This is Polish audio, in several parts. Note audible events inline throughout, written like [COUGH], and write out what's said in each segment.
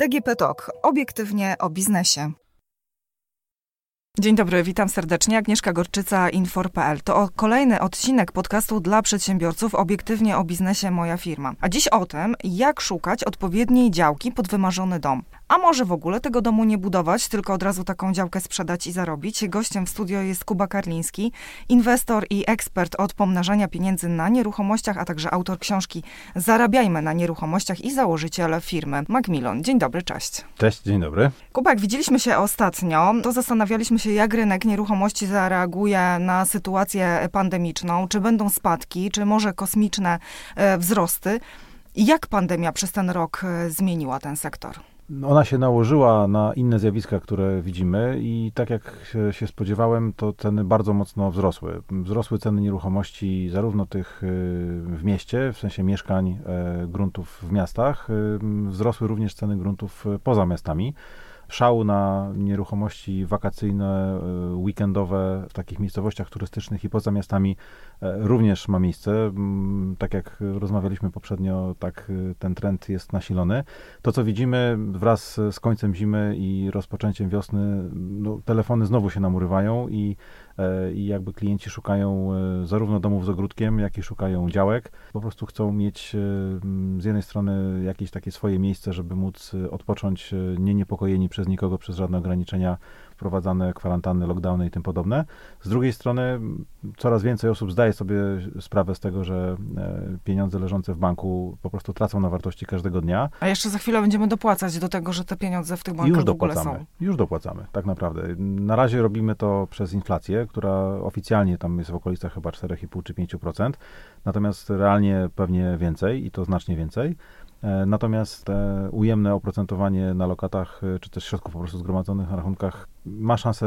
DGP Talk. Obiektywnie o biznesie. Dzień dobry, witam serdecznie. Agnieszka Gorczyca, Infor.pl. To kolejny odcinek podcastu dla przedsiębiorców obiektywnie o biznesie Moja Firma. A dziś o tym, jak szukać odpowiedniej działki pod wymarzony dom. A może w ogóle tego domu nie budować, tylko od razu taką działkę sprzedać i zarobić. Gościem w studio jest Kuba Karliński, inwestor i ekspert od pomnażania pieniędzy na nieruchomościach, a także autor książki Zarabiajmy na nieruchomościach i założyciel firmy Macmillan. Dzień dobry, cześć. Cześć, dzień dobry. Kuba, jak widzieliśmy się ostatnio, to zastanawialiśmy się, jak rynek nieruchomości zareaguje na sytuację pandemiczną, czy będą spadki, czy może kosmiczne e, wzrosty. Jak pandemia przez ten rok e, zmieniła ten sektor? Ona się nałożyła na inne zjawiska, które widzimy i tak jak się spodziewałem, to ceny bardzo mocno wzrosły. Wzrosły ceny nieruchomości zarówno tych y, w mieście, w sensie mieszkań, e, gruntów w miastach, y, wzrosły również ceny gruntów poza miastami szału na nieruchomości wakacyjne, e, weekendowe w takich miejscowościach turystycznych i poza miastami e, również ma miejsce. Tak jak rozmawialiśmy poprzednio, tak e, ten trend jest nasilony. To, co widzimy wraz z końcem zimy i rozpoczęciem wiosny, no, telefony znowu się namurywają i E, i jakby klienci szukają e, zarówno domów z ogródkiem, jak i szukają działek. Po prostu chcą mieć e, z jednej strony jakieś takie swoje miejsce, żeby móc odpocząć nie niepokojeni przez nikogo, przez żadne ograniczenia wprowadzane kwarantanny, lockdowny i tym podobne. Z drugiej strony coraz więcej osób zdaje sobie sprawę z tego, że pieniądze leżące w banku po prostu tracą na wartości każdego dnia. A jeszcze za chwilę będziemy dopłacać do tego, że te pieniądze w tych bankach Już dopłacamy. Już dopłacamy, tak naprawdę. Na razie robimy to przez inflację, która oficjalnie tam jest w okolicach chyba 4,5 czy 5%, natomiast realnie pewnie więcej i to znacznie więcej. E, natomiast ujemne oprocentowanie na lokatach, e, czy też środków po prostu zgromadzonych na rachunkach ma szansę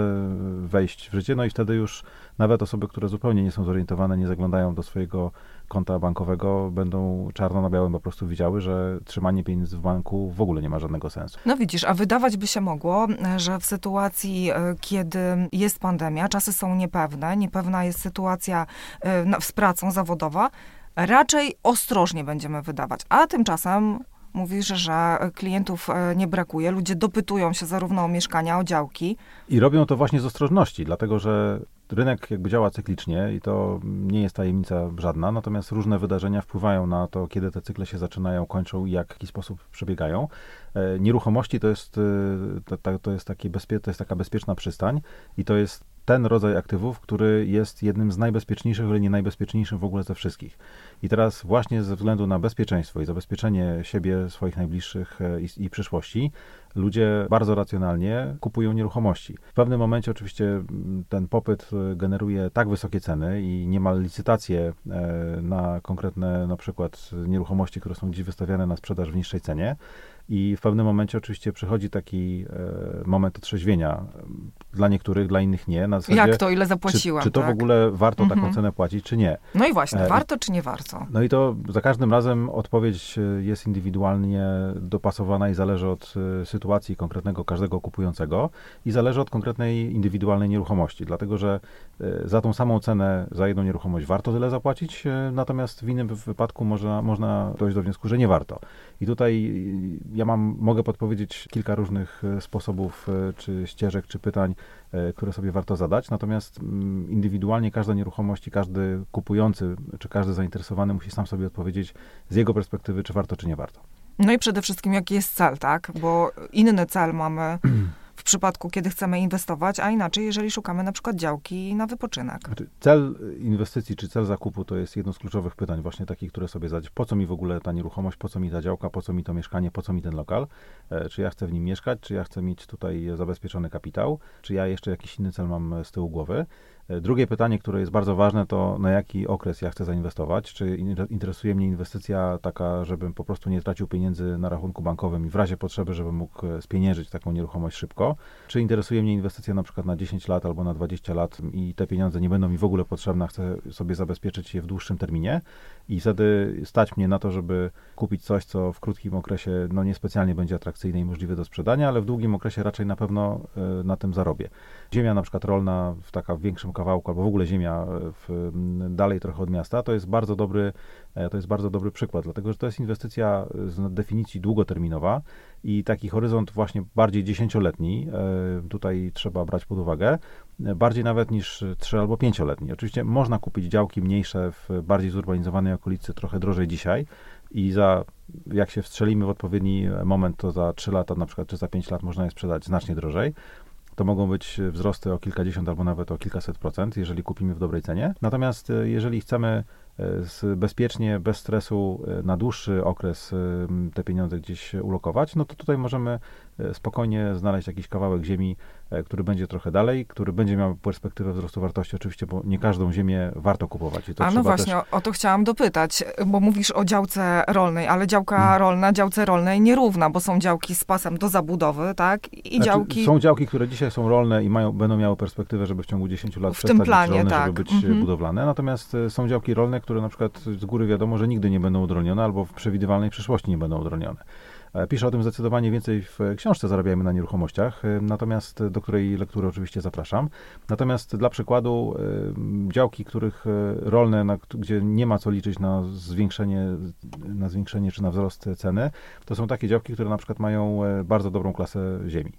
wejść w życie, no i wtedy już nawet osoby, które zupełnie nie są zorientowane, nie zaglądają do swojego konta bankowego, będą czarno na białym po prostu widziały, że trzymanie pieniędzy w banku w ogóle nie ma żadnego sensu. No widzisz, a wydawać by się mogło, że w sytuacji, e, kiedy jest pandemia, czasy są niepewne, niepewna jest sytuacja z pracą zawodowa, raczej ostrożnie będziemy wydawać. A tymczasem Mówisz, że klientów e, nie brakuje, ludzie dopytują się zarówno o mieszkania, o działki. I robią to właśnie z ostrożności, dlatego że rynek jakby działa cyklicznie i to nie jest tajemnica żadna, natomiast różne wydarzenia wpływają na to, kiedy te cykle się zaczynają, kończą i jak, w jaki sposób przebiegają. E, nieruchomości to jest, e, to, to, jest, takie bezpie, to jest taka bezpieczna przystań i to jest ten rodzaj aktywów, który jest jednym z najbezpieczniejszych, ale nie najbezpieczniejszym w ogóle ze wszystkich. I teraz właśnie ze względu na bezpieczeństwo i zabezpieczenie siebie, swoich najbliższych e, i, i przyszłości, ludzie bardzo racjonalnie kupują nieruchomości. W pewnym momencie oczywiście ten popyt e, generuje tak wysokie ceny i niemal licytacje e, na konkretne na przykład nieruchomości, które są dziś wystawiane na sprzedaż w niższej cenie, i w pewnym momencie oczywiście przychodzi taki e, moment otrzeźwienia. Dla niektórych, dla innych nie. Na zasadzie, Jak to, ile zapłaciłam? Czy, czy to tak? w ogóle warto mhm. taką cenę płacić, czy nie? No i właśnie, e, warto czy nie warto? No i to za każdym razem odpowiedź e, jest indywidualnie dopasowana i zależy od e, sytuacji konkretnego każdego kupującego i zależy od konkretnej indywidualnej nieruchomości. Dlatego, że e, za tą samą cenę za jedną nieruchomość warto tyle zapłacić, natomiast w innym wypadku można, można dojść do wniosku, że nie warto. I tutaj ja mam, mogę podpowiedzieć kilka różnych sposobów, czy ścieżek, czy pytań, które sobie warto zadać. Natomiast mm, indywidualnie każda nieruchomość i każdy kupujący, czy każdy zainteresowany musi sam sobie odpowiedzieć z jego perspektywy, czy warto, czy nie warto. No i przede wszystkim, jaki jest cel, tak? Bo inny cel mamy [CLEARS THROAT] w przypadku, kiedy chcemy inwestować, a inaczej, jeżeli szukamy na przykład działki na wypoczynek. Znaczy, cel inwestycji czy cel zakupu to jest jedno z kluczowych pytań, właśnie takich, które sobie zadać. Po co mi w ogóle ta nieruchomość, po co mi ta działka, po co mi to mieszkanie, po co mi ten lokal? E, czy ja chcę w nim mieszkać, czy ja chcę mieć tutaj zabezpieczony kapitał, czy ja jeszcze jakiś inny cel mam z tyłu głowy? E, drugie pytanie, które jest bardzo ważne, to na jaki okres ja chcę zainwestować? Czy interesuje mnie inwestycja taka, żebym po prostu nie tracił pieniędzy na rachunku bankowym i w razie potrzeby, żebym mógł e, spieniężyć taką nieruchomość szybko? czy interesuje mnie inwestycja na przykład na 10 lat albo na 20 lat i te pieniądze nie będą mi w ogóle potrzebne, chcę sobie zabezpieczyć je w dłuższym terminie i wtedy stać mnie na to, żeby kupić coś, co w krótkim okresie no niespecjalnie będzie atrakcyjne i możliwe do sprzedania, ale w długim okresie raczej na pewno y, na tym zarobię. Ziemia na przykład rolna w taka większym kawałku, albo w ogóle ziemia w, dalej trochę od miasta, to jest bardzo dobry, e, to jest bardzo dobry przykład, dlatego że to jest inwestycja z definicji długoterminowa i taki horyzont właśnie bardziej dziesięcioletni, e, tutaj trzeba brać pod uwagę, bardziej nawet niż 3 albo 5-letni. Oczywiście można kupić działki mniejsze w bardziej zurbanizowanej okolicy trochę drożej dzisiaj i za, jak się wstrzelimy w odpowiedni moment, to za 3 lata na przykład, czy za 5 lat można je sprzedać znacznie drożej. To mogą być wzrosty o kilkadziesiąt albo nawet o kilkaset procent, jeżeli kupimy w dobrej cenie. Natomiast e, jeżeli chcemy e, bezpiecznie, bez stresu e, na dłuższy okres te pieniądze gdzieś ulokować, no to tutaj możemy spokojnie znaleźć jakiś kawałek ziemi, E, który będzie trochę dalej, który będzie miał perspektywę wzrostu wartości, oczywiście, bo nie każdą ziemię warto kupować. A no właśnie, też... o, to chciałam dopytać, bo mówisz o działce rolnej, ale działka hmm. rolna działce rolnej nierówna, bo są działki z pasem do zabudowy, tak? I znaczy, działki... Są działki, które dzisiaj są rolne i mają, będą miały perspektywę, żeby w ciągu 10 lat w tym planie, rolne, tak. żeby być mhm. budowlane. Natomiast e, są działki rolne, które na przykład z góry wiadomo, że nigdy nie będą udronione albo w przewidywalnej przyszłości nie będą udronione. E, piszę o tym zdecydowanie więcej w książce Zarabiajmy na nieruchomościach, e, natomiast do której lektury oczywiście zapraszam. Natomiast dla przykładu e, działki, których rolne, na, gdzie nie ma co liczyć na zwiększenie, na zwiększenie czy na wzrost ceny, to są takie działki, które na przykład mają bardzo dobrą klasę ziemi.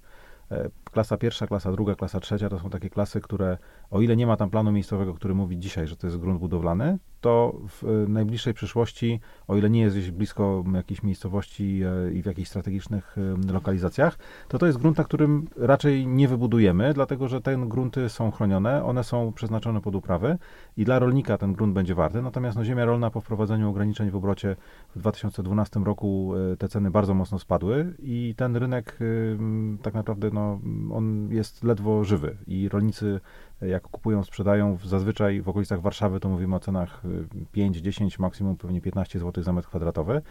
Klasa pierwsza, klasa druga, klasa trzecia to są takie klasy, które o ile nie ma tam planu miejscowego, który mówi dzisiaj, że to jest grunt budowlany, to w e, najbliższej przyszłości, o ile nie jest gdzieś blisko jakiejś miejscowości e, i w jakichś strategicznych e, lokalizacjach, to to jest grunt, na którym raczej nie wybudujemy, dlatego że te grunty są chronione, one są przeznaczone pod uprawy i dla rolnika ten grunt będzie warty. Natomiast no, ziemia rolna po wprowadzeniu ograniczeń w obrocie w 2012 roku te ceny bardzo mocno spadły i ten rynek tak naprawdę no, on jest ledwo żywy i rolnicy jak kupują, sprzedają zazwyczaj w okolicach Warszawy, to mówimy o cenach 5, y, 10, maksimum pewnie 15 zł za metr kwadratowy.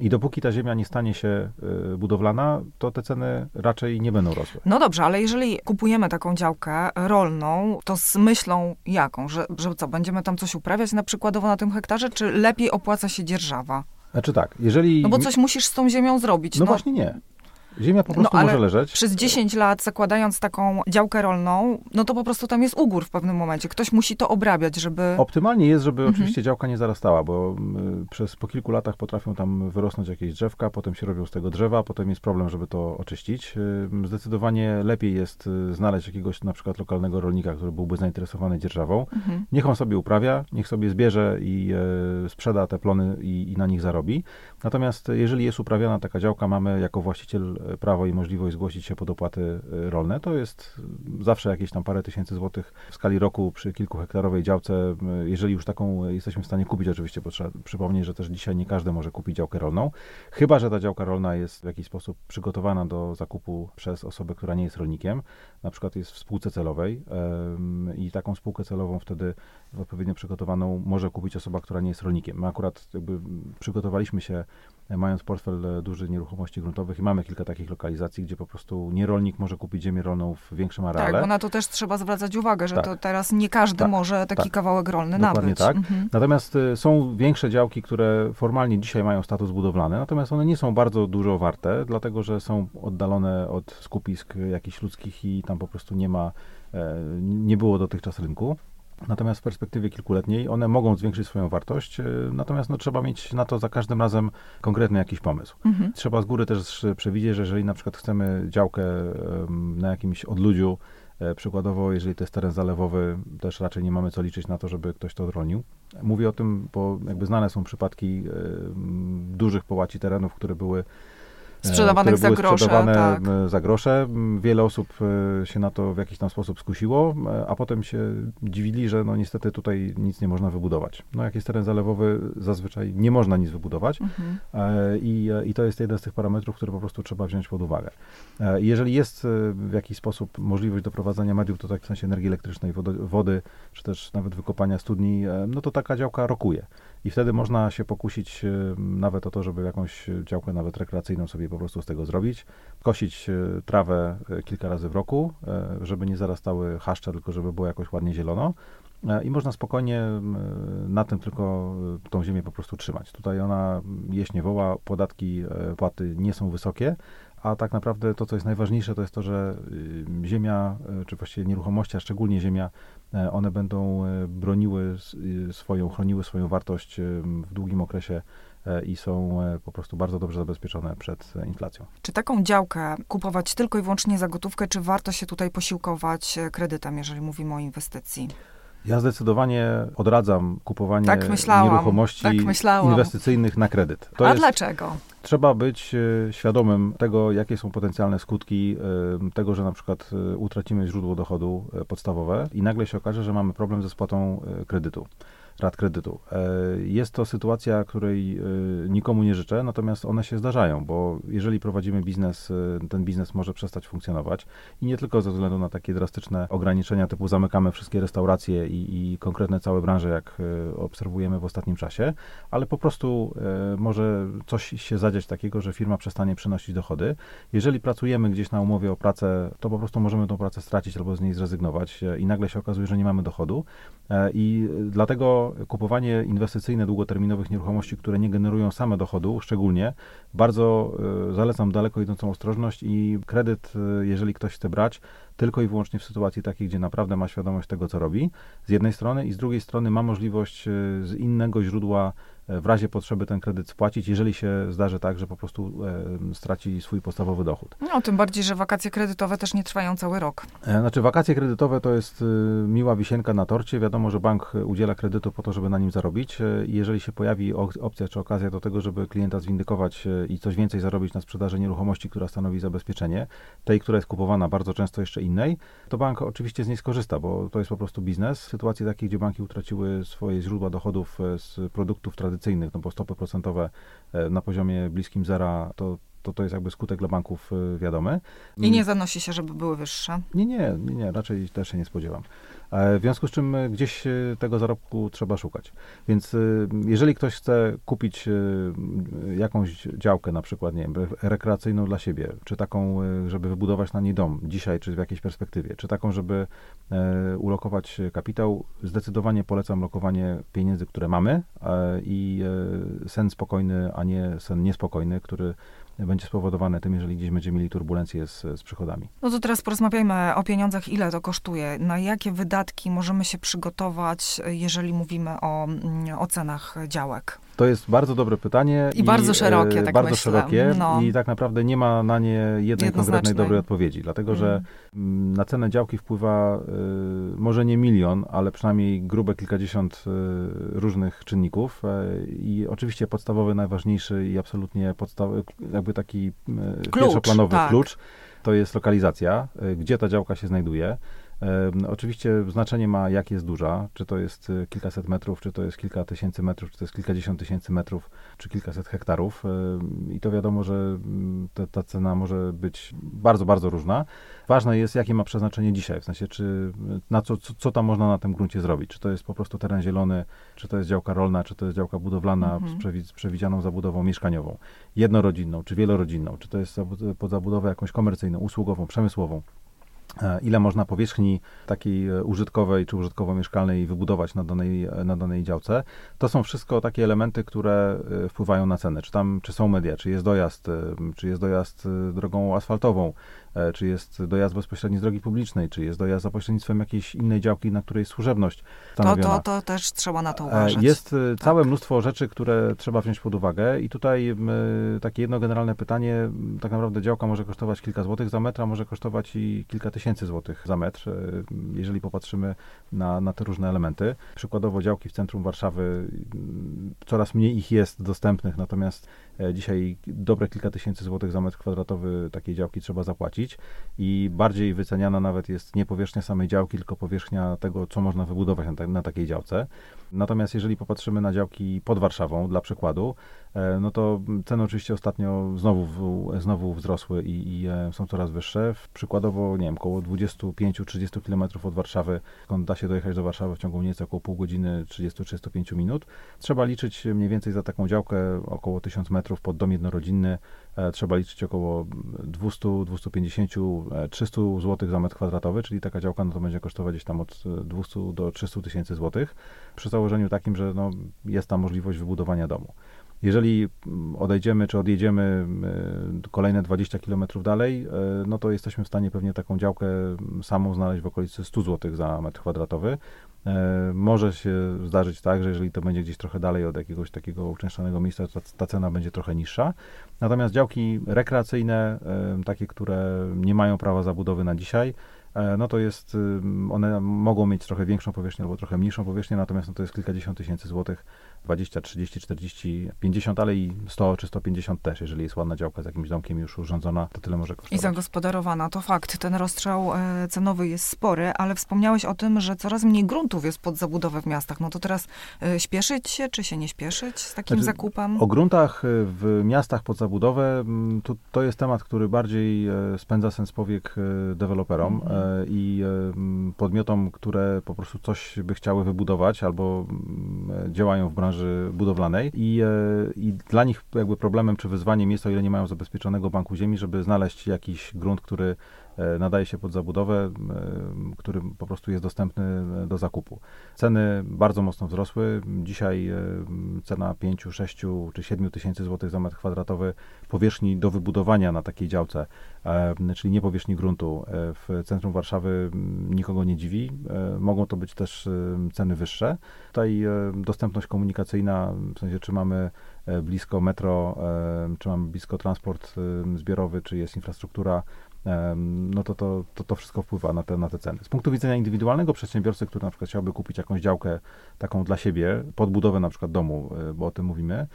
I dopóki ta ziemia nie stanie się y, budowlana, to te ceny raczej nie będą rosły. No dobrze, ale jeżeli kupujemy taką działkę rolną, to z myślą jaką? Że, że co, będziemy tam coś uprawiać na przykładowo na tym hektarze, czy lepiej opłaca się dzierżawa? Znaczy tak, jeżeli... No bo coś musisz z tą ziemią zrobić. No, no. właśnie nie. Ziemia po prostu no, może leżeć. Przez 10 lat zakładając taką działkę rolną, no to po prostu tam jest ugór w pewnym momencie. Ktoś musi to obrabiać, żeby... Optymalnie jest, żeby mhm. oczywiście działka nie zarastała, bo y, przez po kilku latach potrafią tam wyrosnąć jakieś drzewka, potem się robią z tego drzewa, potem jest problem, żeby to oczyścić. Zdecydowanie lepiej jest y, znaleźć jakiegoś na przykład lokalnego rolnika, który byłby zainteresowany dzierżawą. Mhm. Niech on sobie uprawia, niech sobie zbierze i e, sprzeda te plony i, i na nich zarobi. Natomiast jeżeli jest uprawiana taka działka, mamy jako właściciel prawo i możliwość zgłosić się pod opłaty y, rolne. To jest zawsze jakieś tam parę tysięcy złotych w skali roku przy kilkuhektarowej działce. Y, jeżeli już taką jesteśmy w stanie kupić, oczywiście, bo trzeba przypomnieć, że też dzisiaj nie każdy może kupić działkę rolną, chyba że ta działka rolna jest w jakiś sposób przygotowana do zakupu przez osobę, która nie jest rolnikiem, na przykład jest w spółce celowej i taką spółkę celową wtedy odpowiednio przygotowaną może kupić osoba, która nie jest rolnikiem. My akurat jakby przygotowaliśmy się mając portfel e, duży nieruchomości gruntowych i mamy kilka takich lokalizacji, gdzie po prostu nierolnik może kupić ziemię rolną w większym areale. Tak, bo na to też trzeba zwracać uwagę, że tak. to teraz nie każdy tak, może taki tak. kawałek rolny Dokładnie nabyć. tak. Mhm. Natomiast y, są większe działki, które formalnie dzisiaj mają status budowlany, natomiast one nie są bardzo dużo warte, dlatego że są oddalone od skupisk jakichś ludzkich i tam po prostu nie ma, e, nie było dotychczas rynku. Natomiast w perspektywie kilkuletniej one mogą zwiększyć swoją wartość, e, natomiast no, trzeba mieć na to za każdym razem konkretny jakiś pomysł. Mhm. Trzeba z góry też przewidzieć, że jeżeli na przykład chcemy działkę na jakimś odludziu, e, przykładowo jeżeli to jest teren zalewowy, też raczej nie mamy co liczyć na to, żeby ktoś to odronił. Mówię o tym, bo jakby znane są przypadki dużych połaci terenów, które były Sprzedawanych za grosze. Sprzedawane tak. za grosze. Wiele osób e, się na to w jakiś tam sposób skusiło, e, a potem się dziwili, że no niestety tutaj nic nie można wybudować. No jak jest teren zalewowy, zazwyczaj nie można nic wybudować mhm. E, I, i to jest jeden z tych parametrów, które po prostu trzeba wziąć pod uwagę. Jeżeli jest w jakiś sposób możliwość doprowadzenia mediów, to tak w sensie energii elektrycznej, wody, wody czy też nawet wykopania studni, no to taka działka rokuje. I wtedy można się pokusić nawet o to, żeby jakąś działkę nawet rekreacyjną sobie po prostu z tego zrobić, kosić trawę kilka razy w roku, żeby nie zarastały chaszcze, tylko żeby było jakoś ładnie zielono. I można spokojnie na tym tylko tą ziemię po prostu trzymać. Tutaj ona jeść nie woła, podatki, płaty nie są wysokie, a tak naprawdę to, co jest najważniejsze, to jest to, że y, ziemia, czy właściwie nieruchomości, a szczególnie ziemia, e, one będą e, broniły y, swoją, chroniły swoją wartość w długim okresie e, i są po prostu bardzo dobrze zabezpieczone przed inflacją. Czy taką działkę kupować tylko i wyłącznie za gotówkę, czy warto się tutaj posiłkować kredytem, jeżeli mówimy o inwestycji? Ja zdecydowanie odradzam kupowanie tak nieruchomości tak inwestycyjnych na kredyt. To A jest, dlaczego? Trzeba być e, świadomym tego, jakie są potencjalne skutki e, tego, że na przykład e, utracimy źródło dochodu podstawowe i nagle się okaże, że mamy problem ze spłatą kredytu rat kredytu. E, jest to sytuacja, której e, nikomu nie życzę, natomiast one się zdarzają, bo jeżeli prowadzimy biznes, e, ten biznes może przestać funkcjonować i nie tylko ze względu na takie drastyczne ograniczenia typu zamykamy wszystkie restauracje i, i konkretne całe branże, jak obserwujemy w ostatnim czasie, ale po prostu może coś się zadziać takiego, że firma przestanie przynosić dochody. Jeżeli pracujemy gdzieś na umowie o pracę, to po prostu możemy tą pracę stracić albo z niej zrezygnować i nagle się okazuje, że nie mamy dochodu i dlatego kupowanie inwestycyjne długoterminowych nieruchomości, które nie generują same dochodu, szczególnie, bardzo e, zalecam daleko idącą ostrożność i kredyt, e, jeżeli ktoś chce brać, tylko i wyłącznie w sytuacji takiej, gdzie naprawdę ma świadomość tego, co robi, z jednej strony, i z drugiej strony ma możliwość e, z innego źródła w razie potrzeby ten kredyt spłacić, jeżeli się zdarzy tak, że po prostu e, straci swój podstawowy dochód. No, tym bardziej, że wakacje kredytowe też nie trwają cały rok. E, znaczy, wakacje kredytowe to jest e, miła wisienka na torcie. Wiadomo, że bank udziela kredytu po to, żeby na nim zarobić. E, I jeżeli się pojawi opcja czy okazja do tego, żeby klienta zwindykować e, i coś więcej zarobić na sprzedaży nieruchomości, która stanowi zabezpieczenie, tej, która jest kupowana bardzo często jeszcze innej, to bank oczywiście z niej skorzysta, bo to jest po prostu biznes. W sytuacji takiej, gdzie banki utraciły swoje źródła dochodów z produktów tradycyjnych, tradycyjnych, no bo stopy procentowe e, na poziomie bliskim zera to to, to jest jakby skutek dla banków e, wiadomy. I nie zanosi się, żeby były wyższe? Nie, nie, nie, nie raczej też się nie spodziewam. E, w związku z czym e, gdzieś e, tego zarobku trzeba szukać. Więc jeżeli ktoś chce kupić jakąś działkę, na przykład, nie wiem, rekreacyjną dla siebie, czy taką, żeby wybudować na niej dom dzisiaj, czy w jakiejś perspektywie, czy taką, żeby ulokować kapitał, zdecydowanie polecam lokowanie pieniędzy, które mamy i sen spokojny, a nie sen niespokojny, który będzie spowodowane tym, jeżeli gdzieś będziemy mieli turbulencje z, z przychodami. No to teraz porozmawiajmy o pieniądzach, ile to kosztuje, na jakie wydatki możemy się przygotować, jeżeli mówimy o, mm, o cenach działek. To jest bardzo dobre pytanie. I, i bardzo szerokie, tak Bardzo myślę. szerokie no. i tak naprawdę nie ma na nie jednej konkretnej dobrej odpowiedzi, dlatego że mm. mm. na cenę działki wpływa y, może nie milion, ale przynajmniej grube kilkadziesiąt y, różnych czynników y, i oczywiście podstawowy, najważniejszy i absolutnie podstawowy, jakby taki klucz, pierwszoplanowy tak. klucz, to jest lokalizacja, gdzie ta działka się znajduje. Oczywiście znaczenie ma, jak jest duża, czy to jest y, kilkaset metrów, czy to jest kilka tysięcy metrów, czy to jest kilkadziesiąt tysięcy metrów, czy kilkaset hektarów. I to wiadomo, że mm, ta, ta cena może być bardzo, bardzo różna. Ważne jest, jakie ma przeznaczenie dzisiaj, w sensie, czy na co, co, co tam można na tym gruncie zrobić. Czy to jest po prostu teren zielony, czy to jest działka rolna, czy to jest działka budowlana mhm. z, przewi z przewidzianą zabudową mieszkaniową, jednorodzinną, czy wielorodzinną, czy to jest pod zabudowę jakąś komercyjną, usługową, przemysłową. E, ile można powierzchni takiej e, użytkowej czy użytkowo-mieszkalnej wybudować na danej, e, na danej działce. To są wszystko takie elementy, które wpływają na cenę. Czy tam, czy są media, czy jest dojazd, czy jest dojazd drogą asfaltową, czy jest dojazd bezpośredni z drogi publicznej, czy jest dojazd za pośrednictwem jakiejś innej działki, na której jest służebność. To, to, to też trzeba na to e, uważać. Jest e, tak. całe mnóstwo rzeczy, które trzeba wziąć pod uwagę i tutaj takie jedno generalne pytanie, tak naprawdę działka może kosztować kilka złotych za metr, a może kosztować i kilka tysięcy złotych za metr, jeżeli popatrzymy na, na te różne elementy. Przykładowo działki w centrum Warszawy, coraz mniej ich jest dostępnych, natomiast dzisiaj dobre kilka tysięcy złotych za metr kwadratowy takiej działki trzeba zapłacić i bardziej wyceniana nawet jest nie powierzchnia samej działki, tylko powierzchnia tego, co można wybudować na, ta, na takiej działce. Natomiast jeżeli popatrzymy na działki pod Warszawą, dla przykładu, E, no to ceny oczywiście ostatnio znowu, znowu wzrosły i, i e, są coraz wyższe. Przykładowo, nie wiem, około 25-30 km od Warszawy, skąd da się dojechać do Warszawy w ciągu więcej około pół godziny, 30-35 minut. Trzeba liczyć mniej więcej za taką działkę około 1000 metrów pod dom jednorodzinny. E, trzeba liczyć około 200, 250, 300 zł za metr kwadratowy, czyli taka działka no to będzie kosztować gdzieś tam od 200 do 300 tysięcy złotych, przy założeniu takim, że no, jest tam możliwość wybudowania domu. Jeżeli odejdziemy czy odjedziemy e, kolejne 20 km dalej, e, no to jesteśmy w stanie pewnie taką działkę samą znaleźć w okolicy 100 zł za metr kwadratowy. E, może się zdarzyć tak, że jeżeli to będzie gdzieś trochę dalej od jakiegoś takiego uczęszczanego miejsca, to ta cena będzie trochę niższa. Natomiast działki rekreacyjne, takie, które nie mają prawa zabudowy na dzisiaj, no to jest, one mogą mieć trochę większą powierzchnię albo trochę mniejszą powierzchnię, natomiast no to jest kilkadziesiąt tysięcy złotych 20, 30, 40, 50, ale i 100 czy 150 też, jeżeli jest ładna działka z jakimś domkiem już urządzona, to tyle może kosztować. I zagospodarowana, to fakt. Ten rozstrzał e, cenowy jest spory, ale wspomniałeś o tym, że coraz mniej gruntów jest pod zabudowę w miastach. No to teraz e, śpieszyć się, czy się nie śpieszyć z takim znaczy, zakupem? O gruntach e, w miastach pod zabudowę, to, to jest temat, który bardziej spędza sens powiek deweloperom mhm. I podmiotom, które po prostu coś by chciały wybudować albo działają w branży budowlanej. I, e, i dla nich jakby problemem czy wyzwaniem jest, o ile nie mają zabezpieczonego banku ziemi, żeby znaleźć jakiś grunt, który nadaje się pod zabudowę, e, który po prostu jest dostępny do zakupu. Ceny bardzo mocno wzrosły. Dzisiaj cena 5, 6 czy 7 tysięcy złotych za metr kwadratowy powierzchni do wybudowania na takiej działce, czyli nie powierzchni gruntu w centrum Warszawy nikogo nie dziwi. Mogą to być też ceny wyższe. Tutaj dostępność komunikacyjna w sensie czy mamy e, blisko metro, e, czy mamy blisko transport e, zbiorowy, czy jest infrastruktura, no to to, to, to wszystko wpływa na te, na te ceny. Z punktu widzenia indywidualnego przedsiębiorcy, który na przykład chciałby kupić jakąś działkę taką dla siebie, pod budowę na przykład domu, bo o tym mówimy,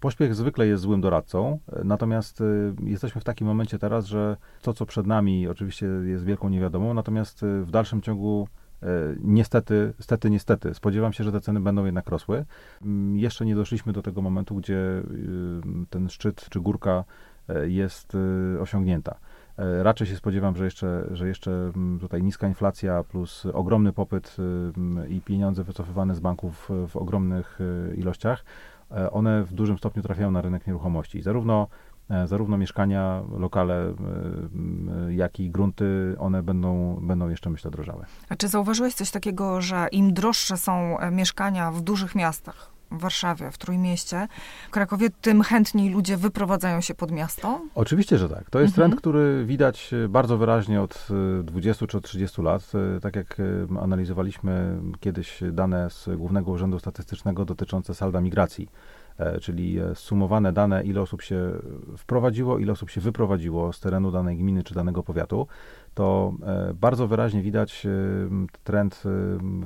Pośpiech zwykle jest złym doradcą, natomiast jesteśmy w takim momencie teraz, że to, co przed nami, oczywiście jest wielką niewiadomą, natomiast w dalszym ciągu E, niestety, stety, niestety, spodziewam się, że te ceny będą jednak rosły. Mm, jeszcze nie doszliśmy do tego momentu, gdzie ten szczyt czy górka e, jest osiągnięta. E, raczej się spodziewam, że jeszcze, że jeszcze mm, tutaj niska inflacja plus ogromny popyt y, i pieniądze wycofywane z banków w ogromnych ilościach, one w dużym stopniu trafiają na rynek nieruchomości. Zarówno E, zarówno mieszkania, lokale, e, jak i grunty, one będą, będą jeszcze, myślę, drożały. A czy zauważyłeś coś takiego, że im droższe są e, mieszkania w dużych miastach, w Warszawie, w Trójmieście, w Krakowie, tym chętniej ludzie wyprowadzają się pod miasto? Oczywiście, że tak. To jest mhm. trend, który widać bardzo wyraźnie od 20 czy od 30 lat. Tak jak analizowaliśmy kiedyś dane z Głównego Urzędu Statystycznego dotyczące salda migracji E, czyli e, sumowane dane, ile osób się wprowadziło, ile osób się wyprowadziło z terenu danej gminy czy danego powiatu, to e, bardzo wyraźnie widać trend,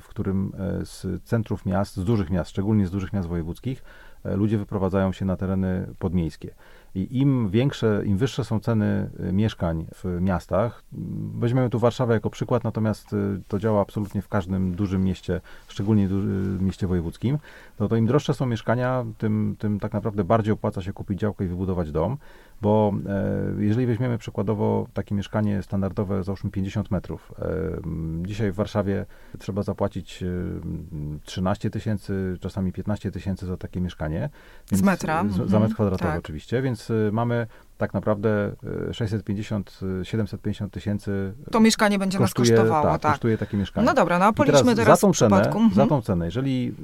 w którym z centrów miast, z dużych miast, szczególnie z dużych miast wojewódzkich, ludzie wyprowadzają się na tereny podmiejskie. I im większe, im wyższe są ceny mieszkań w miastach, weźmiemy tu Warszawę jako przykład, natomiast to działa absolutnie w każdym dużym mieście, szczególnie w mieście wojewódzkim, no to im droższe są mieszkania, tym, tym tak naprawdę bardziej opłaca się kupić działkę i wybudować dom, bo e, jeżeli weźmiemy przykładowo takie mieszkanie standardowe, załóżmy 50 metrów, e, dzisiaj w Warszawie trzeba zapłacić e, 13 tysięcy, czasami 15 tysięcy za takie mieszkanie. z metra? Z, za metr mhm. kwadratowy tak. oczywiście, więc mamy tak naprawdę 650-750 y, tysięcy. To mieszkanie będzie kosztuje, nas kosztowało, tak, tak. kosztuje takie mieszkanie. No dobra, no a policzmy teraz, teraz za tą cenę, mhm. Za tą cenę, jeżeli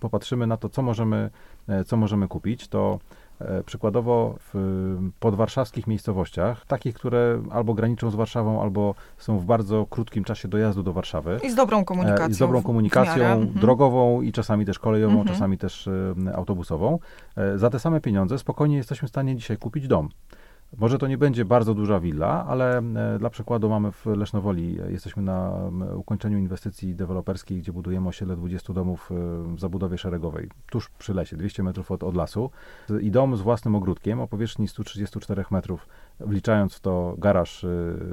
popatrzymy na to, co możemy, e, co możemy kupić, to E, przykładowo w podwarszawskich miejscowościach, takich, które albo graniczą z Warszawą, albo są w bardzo krótkim czasie dojazdu do Warszawy. I z dobrą komunikacją. E, I z dobrą komunikacją mhm. drogową i czasami też kolejową, mhm. czasami też e, autobusową. Za te same pieniądze spokojnie jesteśmy w stanie dzisiaj kupić dom. Może to nie będzie bardzo duża willa, ale e, dla przykładu mamy w Lesznowoli, e, jesteśmy na ukończeniu inwestycji deweloperskiej, gdzie budujemy osiedle 20 domów e, w zabudowie szeregowej, tuż przy lesie, 200 metrów od, od lasu i dom z własnym ogródkiem o powierzchni 134 metrów, wliczając w to garaż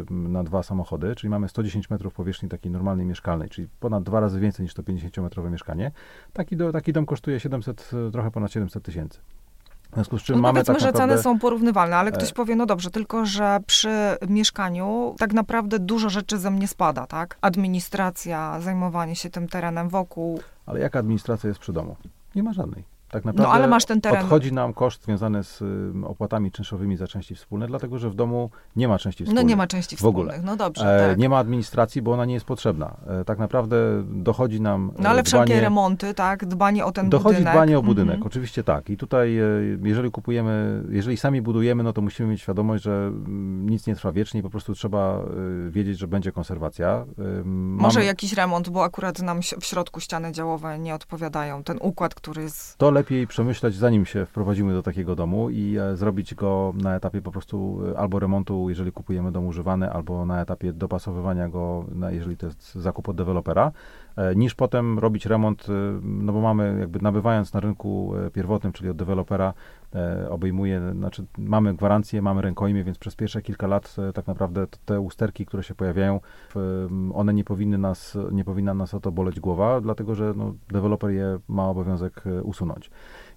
na dwa samochody, czyli mamy 110 metrów powierzchni takiej normalnej mieszkalnej, czyli ponad dwa razy więcej niż to 50-metrowe mieszkanie. Taki, do, taki dom kosztuje 700, trochę ponad 700 tysięcy. Związku z czym no mamy tak że naprawdę... ceny są porównywalne, ale ktoś E- powie, no dobrze, tylko że przy mieszkaniu tak naprawdę dużo rzeczy ze mnie spada, tak? Administracja, zajmowanie się tym terenem wokół. Ale jaka administracja jest przy domu? Nie ma żadnej. Tak naprawdę No ale masz ten teren. odchodzi nam koszt związany z opłatami czynszowymi za części wspólne, dlatego że w domu nie ma części No wspólnych. nie ma części w ogóle. wspólnych. No dobrze, E, tak. Nie ma administracji, bo ona nie jest potrzebna. E, tak naprawdę dochodzi nam No ale e, wszelkie dbanie, remonty, tak? Dbanie o ten Dochodzi budynek. dbanie o budynek, Mhm. oczywiście tak. I tutaj, e, jeżeli kupujemy, jeżeli sami budujemy, no to musimy mieć świadomość, że mm, nic nie trwa wiecznie i po prostu trzeba e, wiedzieć, że będzie konserwacja. E, Może mamy- jakiś remont, bo akurat nam w środku ściany działowe nie odpowiadają. Ten układ, który jest... To lepiej przemyśleć, zanim się wprowadzimy do takiego domu i e, zrobić go na etapie po prostu e, albo remontu, jeżeli kupujemy dom używany, albo na etapie dopasowywania go, jeżeli to jest zakup od dewelopera, niż potem robić remont, e, no bo mamy jakby nabywając na rynku e, pierwotnym, czyli od dewelopera, e, obejmuje, znaczy mamy gwarancję, mamy rękojmie, więc przez pierwsze kilka lat e, tak naprawdę te usterki, które się pojawiają, one nie powinny nas, nie powinna nas o to boleć głowa, dlatego że no, deweloper je ma obowiązek e, usunąć.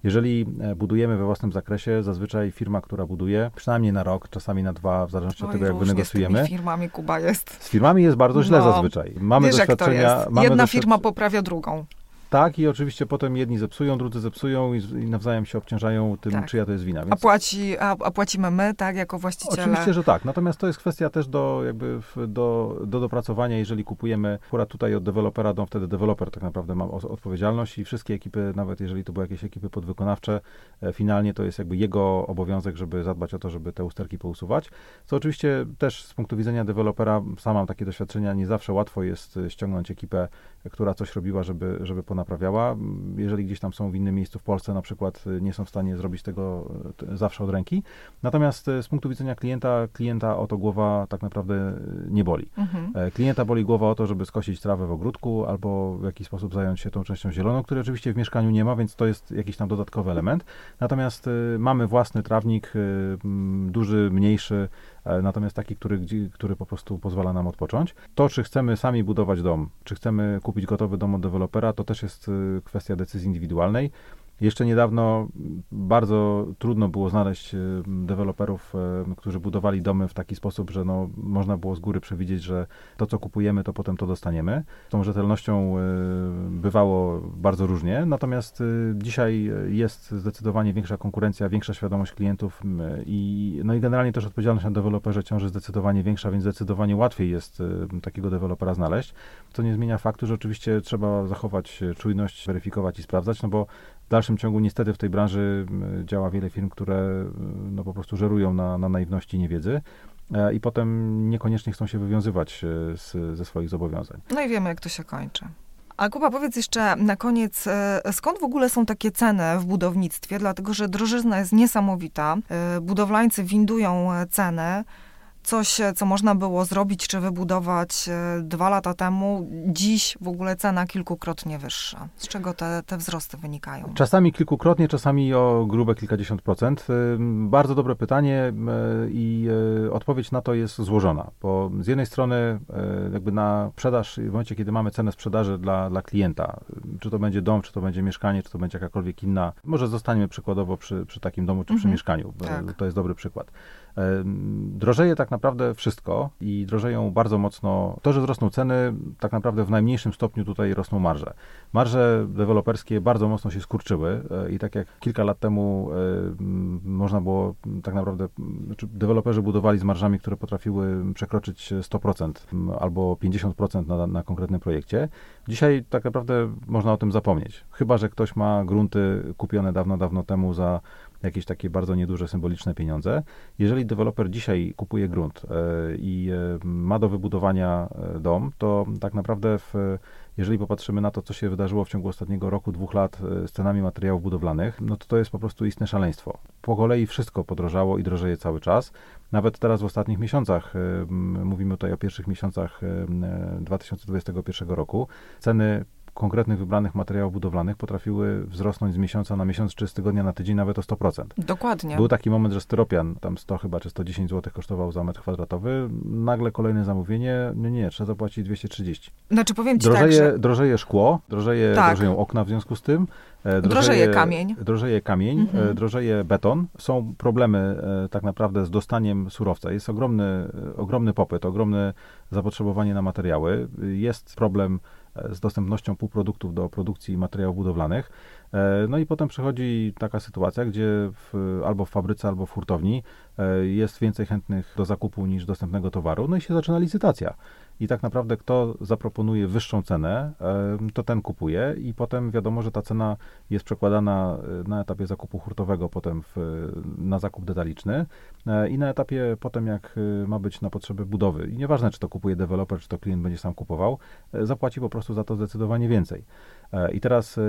Jeżeli e, budujemy we własnym zakresie, zazwyczaj firma, która buduje, przynajmniej na rok, czasami na dwa, w zależności od Oj, tego, jak wynegocjujemy. Z firmami Kuba jest. Z firmami jest bardzo źle No, zazwyczaj. Mamy Wiesz, doświadczenia. Mamy Jedna doświadc- firma poprawia drugą. Tak, i oczywiście potem jedni zepsują, drudzy zepsują i, i nawzajem się obciążają tym, Tak. czyja to jest wina. A, Więc płaci, a, a płacimy my, tak, jako właściciele. Oczywiście, że tak. Natomiast to jest kwestia też do, jakby w, do, do dopracowania. Jeżeli kupujemy akurat tutaj od dewelopera dom, wtedy deweloper tak naprawdę ma odpowiedzialność i wszystkie ekipy, nawet jeżeli to były jakieś ekipy podwykonawcze, e, finalnie to jest jakby jego obowiązek, żeby zadbać o to, żeby te usterki pousuwać. Co oczywiście też z punktu widzenia dewelopera, sam mam takie doświadczenia, nie zawsze łatwo jest e, ściągnąć ekipę, która coś robiła, żeby, żeby ponaprawiała. Jeżeli gdzieś tam są w innym miejscu w Polsce na przykład, e, nie są w stanie zrobić tego t- zawsze od ręki. Natomiast e, z punktu widzenia klienta, klienta o to głowa tak naprawdę nie boli. Mhm. E, Klienta boli głowa o to, żeby skosić trawę w ogródku albo w jakiś sposób zająć się tą częścią zieloną, której oczywiście w mieszkaniu nie ma, więc to jest jakiś tam dodatkowy element. Natomiast mamy własny trawnik, duży, mniejszy, natomiast taki, który, który po prostu pozwala nam odpocząć. To, czy chcemy sami budować dom, czy chcemy kupić gotowy dom od dewelopera, to też jest e, kwestia decyzji indywidualnej. Jeszcze niedawno bardzo trudno było znaleźć e, deweloperów, e, którzy budowali domy w taki sposób, że no, można było z góry przewidzieć, że to, co kupujemy, to potem to dostaniemy. Tą rzetelnością e, bywało bardzo różnie, natomiast dzisiaj jest zdecydowanie większa konkurencja, większa świadomość klientów i, no i generalnie też odpowiedzialność na deweloperze ciąży zdecydowanie większa, więc zdecydowanie łatwiej jest takiego dewelopera znaleźć, co nie zmienia faktu, że oczywiście trzeba zachować czujność, weryfikować i sprawdzać, no bo dalszym ciągu niestety w tej branży m, działa wiele firm, które m, no, po prostu żerują na, na naiwności i niewiedzy e, i potem niekoniecznie chcą się wywiązywać e, z, ze swoich zobowiązań. No i wiemy, jak to się kończy. A Kuba, powiedz jeszcze na koniec, e, skąd w ogóle są takie ceny w budownictwie? Dlatego, że drożyzna jest niesamowita. Budowlańcy windują ceny. Coś, e, co można było zrobić czy wybudować e, dwa lata temu, dziś w ogóle cena kilkukrotnie wyższa. Z czego te, te wzrosty wynikają? Czasami kilkukrotnie, czasami o grube kilkadziesiąt procent. Ym, Bardzo dobre pytanie i odpowiedź na to jest złożona, bo z jednej strony jakby na sprzedaż, w momencie kiedy mamy cenę sprzedaży dla, dla klienta, czy to będzie dom, czy to będzie mieszkanie, czy to będzie jakakolwiek inna, może zostaniemy przykładowo przy, przy takim domu, czy przy Mhm. mieszkaniu, Tak. to jest dobry przykład. Drożeje tak naprawdę wszystko i drożeją bardzo mocno. To, że wzrosną ceny, tak naprawdę w najmniejszym stopniu tutaj rosną marże. Marże deweloperskie bardzo mocno się skurczyły e, i tak jak kilka lat temu e, można było tak naprawdę, znaczy deweloperzy budowali z marżami, które potrafiły przekroczyć 100% m, albo 50% na, na konkretnym projekcie. Dzisiaj tak naprawdę można o tym zapomnieć. Chyba, że ktoś ma grunty kupione dawno, dawno temu za jakieś takie bardzo nieduże, symboliczne pieniądze. Jeżeli deweloper dzisiaj kupuje grunt e, i e, ma do wybudowania e, dom, to tak naprawdę w, jeżeli popatrzymy na to, co się wydarzyło w ciągu ostatniego roku, dwóch lat z cenami materiałów budowlanych, no to to jest po prostu istne szaleństwo. Po kolei wszystko podrożało i drożeje cały czas. Nawet teraz w ostatnich miesiącach, mówimy tutaj o pierwszych miesiącach e, m, e, 2021 roku, ceny konkretnych wybranych materiałów budowlanych potrafiły wzrosnąć z miesiąca na miesiąc, czy z tygodnia na tydzień nawet o 100%. Dokładnie. Był taki moment, że styropian tam 100 chyba, czy 110 zł kosztował za metr kwadratowy. Nagle kolejne zamówienie, nie, nie, trzeba zapłacić 230. Znaczy powiem ci Drożeje, tak, że... drożeje szkło, drożeje, Tak. drożeją okna w związku z tym. E, Drożeje kamień. Drożeje kamień, Mhm. e, drożeje beton. Są problemy e, tak naprawdę z dostaniem surowca. Jest ogromny, ogromny popyt, ogromne zapotrzebowanie na materiały. Jest problem z dostępnością półproduktów do produkcji materiałów budowlanych. No i potem przychodzi taka sytuacja, gdzie w, albo w fabryce, albo w hurtowni jest więcej chętnych do zakupu niż dostępnego towaru, no i się zaczyna licytacja. I tak naprawdę kto zaproponuje wyższą cenę, e, to ten kupuje i potem wiadomo, że ta cena jest przekładana e, na etapie zakupu hurtowego, potem w, na zakup detaliczny e, i na etapie potem jak e, ma być na potrzeby budowy. I nieważne, czy to kupuje deweloper, czy to klient będzie sam kupował, e, zapłaci po prostu za to zdecydowanie więcej. E, I teraz e,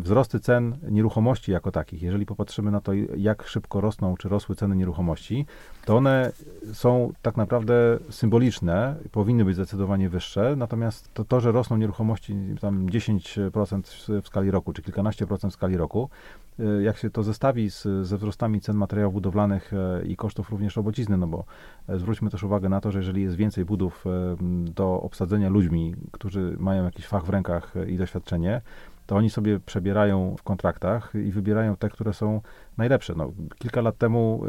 wzrosty cen nieruchomości jako takich, jeżeli popatrzymy na to, jak szybko rosną, czy rosły ceny nieruchomości, to one są tak naprawdę symboliczne, powinny być zdecydowanie wyższe, natomiast to, to że rosną nieruchomości tam 10% w- skali roku, czy kilkanaście procent w skali roku, jak się to zestawi z, ze wzrostami cen materiałów budowlanych e, i kosztów również robocizny, no bo e, zwróćmy też uwagę na to, że jeżeli jest więcej budów e, do obsadzenia ludźmi, którzy mają jakiś fach w rękach e, i doświadczenie, to oni sobie przebierają w kontraktach i wybierają te, które są najlepsze. No, kilka lat temu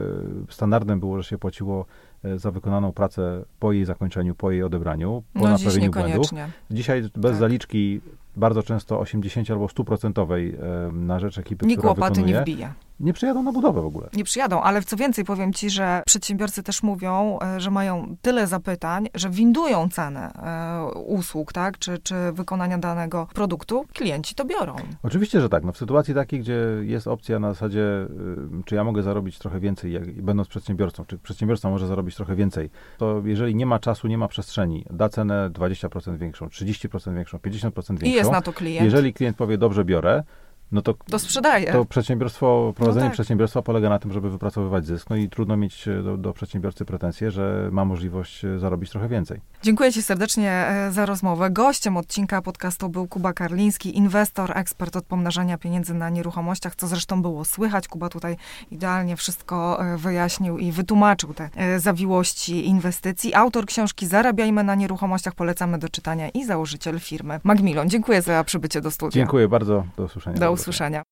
e, standardem było, że się płaciło e, za wykonaną pracę po jej zakończeniu, po jej odebraniu, po No dziś naprawieniu błędów. Dzisiaj bez Tak. zaliczki bardzo często 80 albo 100% e, na rzecz ekipy, Nikt która łopaty nie wbije. Nie przyjadą na budowę w ogóle. Nie przyjadą, ale co więcej, powiem ci, że przedsiębiorcy też mówią, e, że mają tyle zapytań, że windują cenę e, usług, tak, czy, czy wykonania danego produktu, klienci to biorą. Oczywiście, że tak. No w sytuacji takiej, gdzie jest opcja na zasadzie, y, czy ja mogę zarobić trochę więcej, jak, będąc przedsiębiorcą, czy przedsiębiorca może zarobić trochę więcej, to jeżeli nie ma czasu, nie ma przestrzeni, da cenę 20% większą, 30% większą, 50% większą. I jest na to klient. Jeżeli klient powie, dobrze biorę, no to, To sprzedaje. to przedsiębiorstwo, prowadzenie tak. przedsiębiorstwa polega na tym, żeby wypracowywać zysk, no i trudno mieć e, do, do przedsiębiorcy pretensje, że ma możliwość e, zarobić trochę więcej. Dziękuję Ci serdecznie e, za rozmowę. Gościem odcinka podcastu był Kuba Karliński, inwestor, ekspert od pomnażania pieniędzy na nieruchomościach, co zresztą było słychać. Kuba tutaj idealnie wszystko wyjaśnił i wytłumaczył te zawiłości inwestycji. Autor książki Zarabiajmy na nieruchomościach, polecamy do czytania i założyciel firmy Macmillan. Dziękuję za przybycie do studia. Dziękuję bardzo, do usłyszenia. Do usłyszenia.